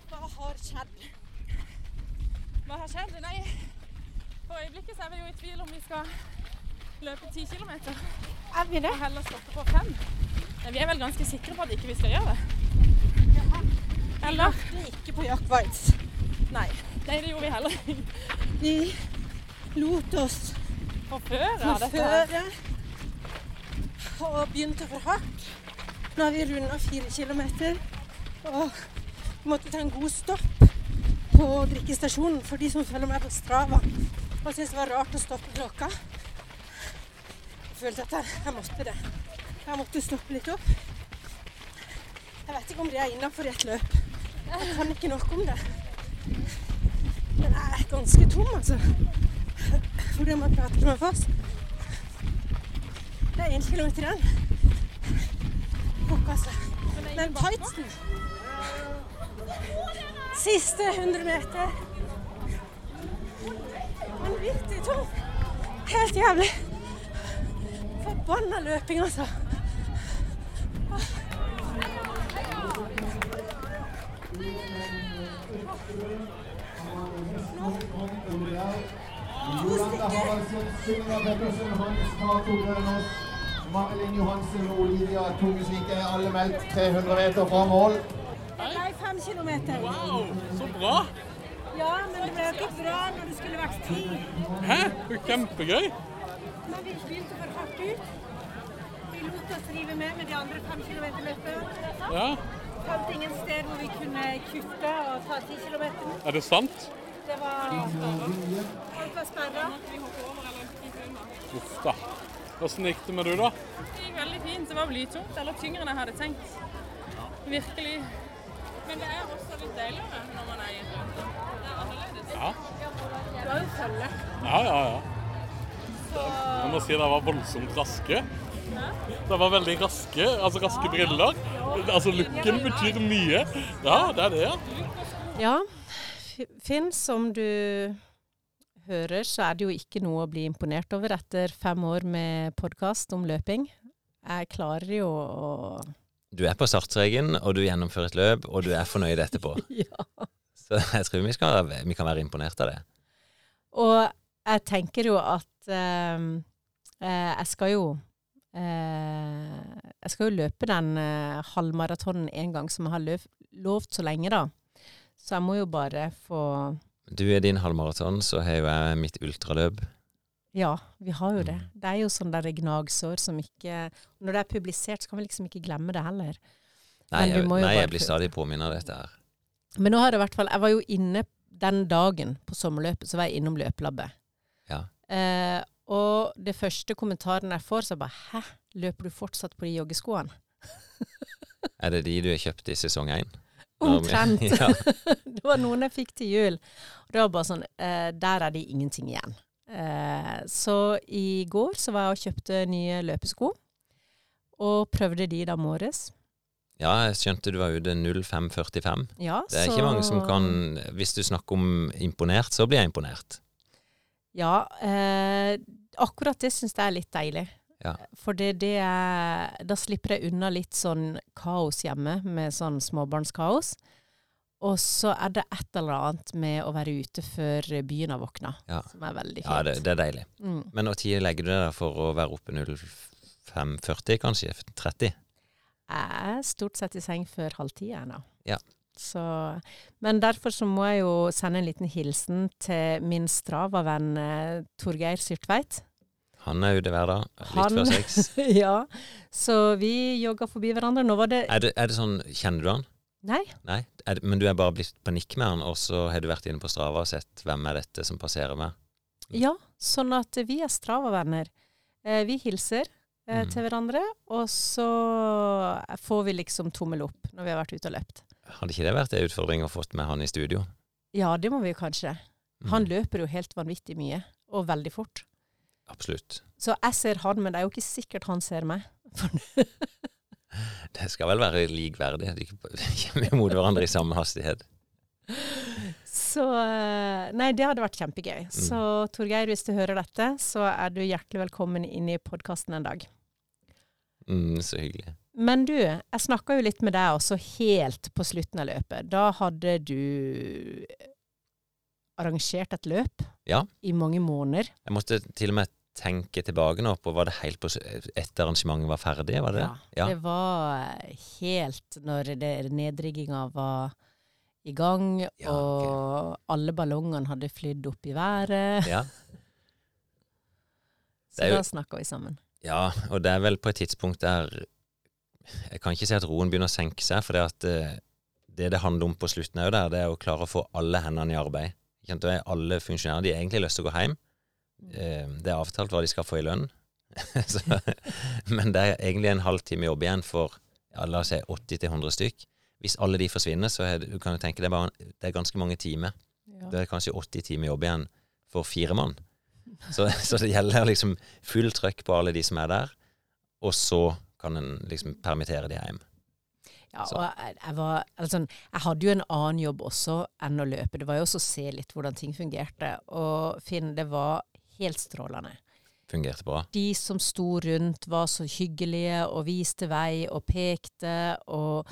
hva har skjedd? Hva har skjedd? Nei, for øyeblikket så er vi jo i tvil om vi skal løpe 10 km. Er vi det? Og heller stoppe på 5. Ja, vi er vel ganske sikre på at ikke vi skal gjøre det. Eller? Er ikke på Jack Whites. Nei. Nei, det gjorde vi heller ikke. Vi lot oss Forføre av dette forføre og begynte for hardt. Nå har vi runda fire kilometer og måtte ta en god stopp på drikkestasjonen for de som følger meg på Strava og syntes det var rart å stoppe klokka. Jeg følte at jeg, jeg måtte det. Jeg måtte stoppe litt opp. Jeg vet ikke om det er innafor et løp. Jeg kan ikke nok om det. Men jeg er ganske tom, altså. Fordi man prater ikke med fast. Det er én kilometer igjen. Fuck, altså. Men tightsen. Siste 100 meter. Vanvittig tom. Helt jævlig. Forbanna løping, altså. Jolanda Haraldsen, Sunniva Pettersen, Hans Cato Grønås, Marilyn Johansen og Olivia Tungesvik er alle meldt 300 meter fra mål. Det ble km. kilometer. Wow, så bra! Ja, men det ble ikke bra når det skulle vært 10. Hæ? Kjempegøy. Men vi begynte for hardt ut. Vi lot oss rive med med de andre fem kilometerløpene. Ja, Fant ingen sted hvor vi kunne kutte og ta ti kilometer. er det sant? Det var Alt var sperra. Uff da. Hvordan gikk det med du, da? Det gikk veldig fint. Det var blytungt, eller tyngre enn jeg hadde tenkt. Virkelig. Men det er også litt deiligere når man er i et løp. Det er annerledes. Ja, Du har jo følge. ja, ja. ja. Jeg må si det var voldsomt raske. Det var veldig raske, altså raske briller. Altså looken betyr mye. Ja, det er det, ja. Ja, Finn, som du hører, så er det jo ikke noe å bli imponert over etter fem år med podkast om løping. Jeg klarer jo å Du er på startstreken, og du gjennomfører et løp, og du er fornøyd etterpå. Ja. Så jeg tror vi, skal, vi kan være imponert av det. Og jeg tenker jo at eh, eh, jeg skal jo eh, Jeg skal jo løpe den eh, halvmaratonen en gang, som jeg har løp, lovt så lenge, da. Så jeg må jo bare få Du er din halvmaraton, så har jo jeg mitt ultraløp. Ja, vi har jo det. Mm. Det er jo sånn der gnagsår som ikke Når det er publisert, så kan vi liksom ikke glemme det heller. Nei, jeg, nei, jeg blir stadig påminnet av dette her. Men nå har det i hvert fall Jeg var jo inne den dagen på sommerløpet, så var jeg innom løpelabbet. Eh, og det første kommentaren jeg får, så bare Hæ, løper du fortsatt på de joggeskoene? Er det de du har kjøpt i sesong én? Omtrent. ja. det var noen jeg fikk til jul. Og det var bare sånn eh, Der er det ingenting igjen. Eh, så i går så var jeg og kjøpte nye løpesko. Og prøvde de da morges. ja, jeg skjønte du var ute 05.45. Ja, Det er ikke mange som kan Hvis du snakker om imponert, så blir jeg imponert. Ja, eh, akkurat det syns jeg er litt deilig. Ja. For det, det er Da slipper jeg unna litt sånn kaos hjemme, med sånn småbarnskaos. Og så er det et eller annet med å være ute før byen har våkna, Ja. som er veldig fint. Ja, det, det er deilig. Mm. Men når tid legger du deg der for å være oppe 05.40, kanskje? 30? Jeg er stort sett i seng før halv ti ennå. Ja. Så, men derfor så må jeg jo sende en liten hilsen til min Strava-venn eh, Torgeir Syrtveit. Han er ute hver dag, litt Han- før seks. ja, så vi jogga forbi hverandre. Nå var det Er det, er det sånn Kjenner du han? Nei, Nei? Det, men du er bare blitt panikk med han, og så har du vært inne på Strava og sett hvem er dette som passerer meg? ja, sånn at vi er Strava-venner. Eh, vi hilser eh, Mm. til hverandre, og så får vi liksom tommel opp når vi har vært ute og løpt. Hadde ikke det vært en utfordring å fått med han i studio? Ja, det må vi jo kanskje. Mm. Han løper jo helt vanvittig mye, og veldig fort. Absolutt. Så jeg ser han, men det er jo ikke sikkert han ser meg. Det skal vel være likverdig. De kommer mot hverandre i samme hastighet. Så eh, Nei, det hadde vært kjempegøy. Så Torgeir, hvis du hører dette, så er du hjertelig velkommen inn i podkasten en dag. Mm, så hyggelig. Men du, jeg snakka jo litt med deg også helt på slutten av løpet. Da hadde du arrangert et løp Ja. i mange måneder. Jeg måtte til og med tenke tilbake nå på Var det helt på etter arrangementet var ferdig? Var det Ja, Ja. Det var helt når nedrigginga var i gang, Ja, og alle ballongene hadde flydd opp i været. ja. Så jo- da snakka vi sammen. Ja, og det er vel på et tidspunkt der Jeg kan ikke si at roen begynner å senke seg, for det at eh, det det handler om på slutten òg der, det er å klare å få alle hendene i arbeid. Er alle funksjonærer de har egentlig lyst til å gå hjem. Eh, Det er avtalt hva de skal få i lønn. Så, men det er egentlig en halvtime jobb igjen for ja, la oss si 80-100 stykk. Hvis alle de forsvinner, så er du kan jo tenke det er, bare, det er ganske mange timer. Ja. Det er kanskje 80 timer jobb igjen for fire mann. Så, så, det gjelder liksom full trøkk på alle de som er der, og så kan en liksom permittere de hjem. Ja, og jeg, jeg, var, altså, jeg, hadde jo en annen jobb også enn å løpe. Det var jo også å se litt hvordan ting fungerte. Og Finn, det var helt strålende. Fungerte bra? De som sto rundt, var så hyggelige og viste vei og pekte. og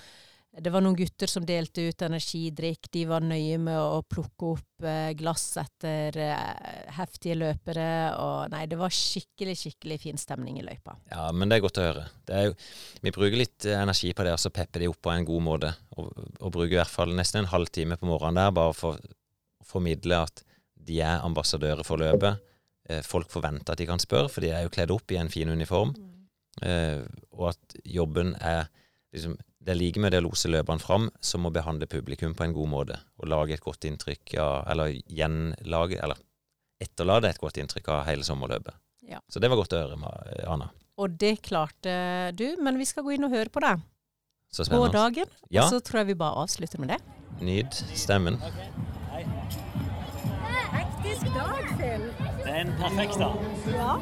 det var noen gutter som delte ut energidrikk. De var nøye med å plukke opp eh, glass etter eh, heftige løpere. Og nei, det var skikkelig, skikkelig fin stemning i løypa. Ja, men det er godt å høre. Jo, vi bruker litt eh, energi på det, og så pepper de opp på en god måte. Og, og bruker i hvert fall nesten en halvtime på morgenen der bare for å formidle at de er ambassadører for løpet. Folk forventer at de kan spørre, for de er jo kledd opp i en fin uniform. Mm. Og at jobben er liksom det er like med det å lose løperne fram som å behandle publikum på en god måte. Og lage et godt inntrykk av Eller gjenlage Eller etterlate et godt inntrykk av hele sommerløpet. Ja. Så det var godt å høre, Anna. Og det klarte du, men vi skal gå inn og høre på det Så på dagen. Ja. Og så tror jeg vi bare avslutter med det. Nyd stemmen. Okay. Hektisk dag, Finn. Det er en perfekt dag. Ja.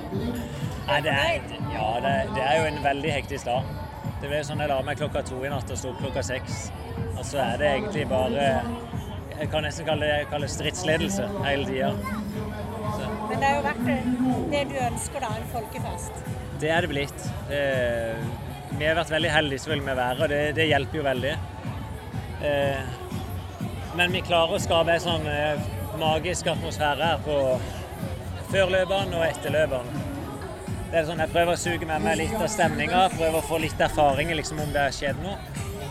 Nei, det er, ja, det, det er jo en veldig hektisk dag. Det ble sånn jeg la meg klokka to i natt og sto opp klokka seks. Og så er det egentlig bare Jeg kan nesten kalle det, kalle stridsledelse hele tida. Men det har jo vært det du ønsker, da, en folkefest? Det er det blitt. Eh, vi har vært veldig heldige selvfølgelig med været, og det, det hjelper jo veldig. Eh, men vi klarer å skape en sånn eh, magisk atmosfære her på førløperne og etterløperne. Det er sånn Jeg prøver å suge med meg litt av stemninga, prøver å få litt erfaring liksom, om det har skjedd noe.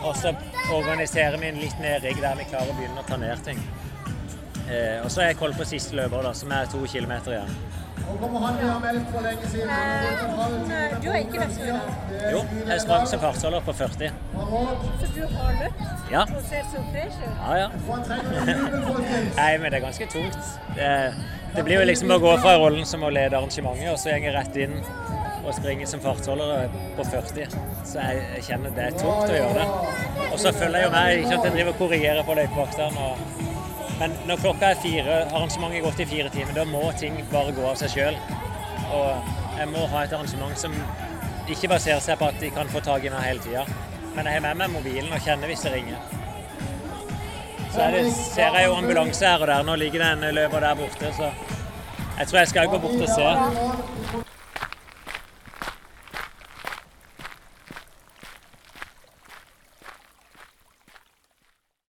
Og så organiserer vi en litt nedrigg der vi klarer å begynne å ta ned ting. Eh, og så er jeg koll på siste løper, da, som er to kilometer igjen. Siden? Eh, du har ikke løpt dag? Jo, jeg sprang som fartsholder på 40. Så du har løpt? Ja. Og ser så fresh ut? Ja, ja. Nei, men det er ganske tungt. Det, det blir jo liksom å gå fra rollen som å lede arrangementet, og så går jeg rett inn og springer som fartsholder på 40. Så jeg, jeg, kjenner det er tungt å gjøre det. Og så følger jeg jo med, ikke at jeg driver og korrigerer på løypevaktene. Men når klokka er fire, arrangementet er gått i fire timer, da må ting bare gå av seg sjøl. Og jeg må ha et arrangement som ikke baserer seg på at de kan få tak i meg hele tida. Men jeg har med meg mobilen og kjenner hvis det ringer. Så det, ser jeg jo ambulanse her og der. Nå ligger det en løper der borte, så jeg tror jeg skal gå bort og se.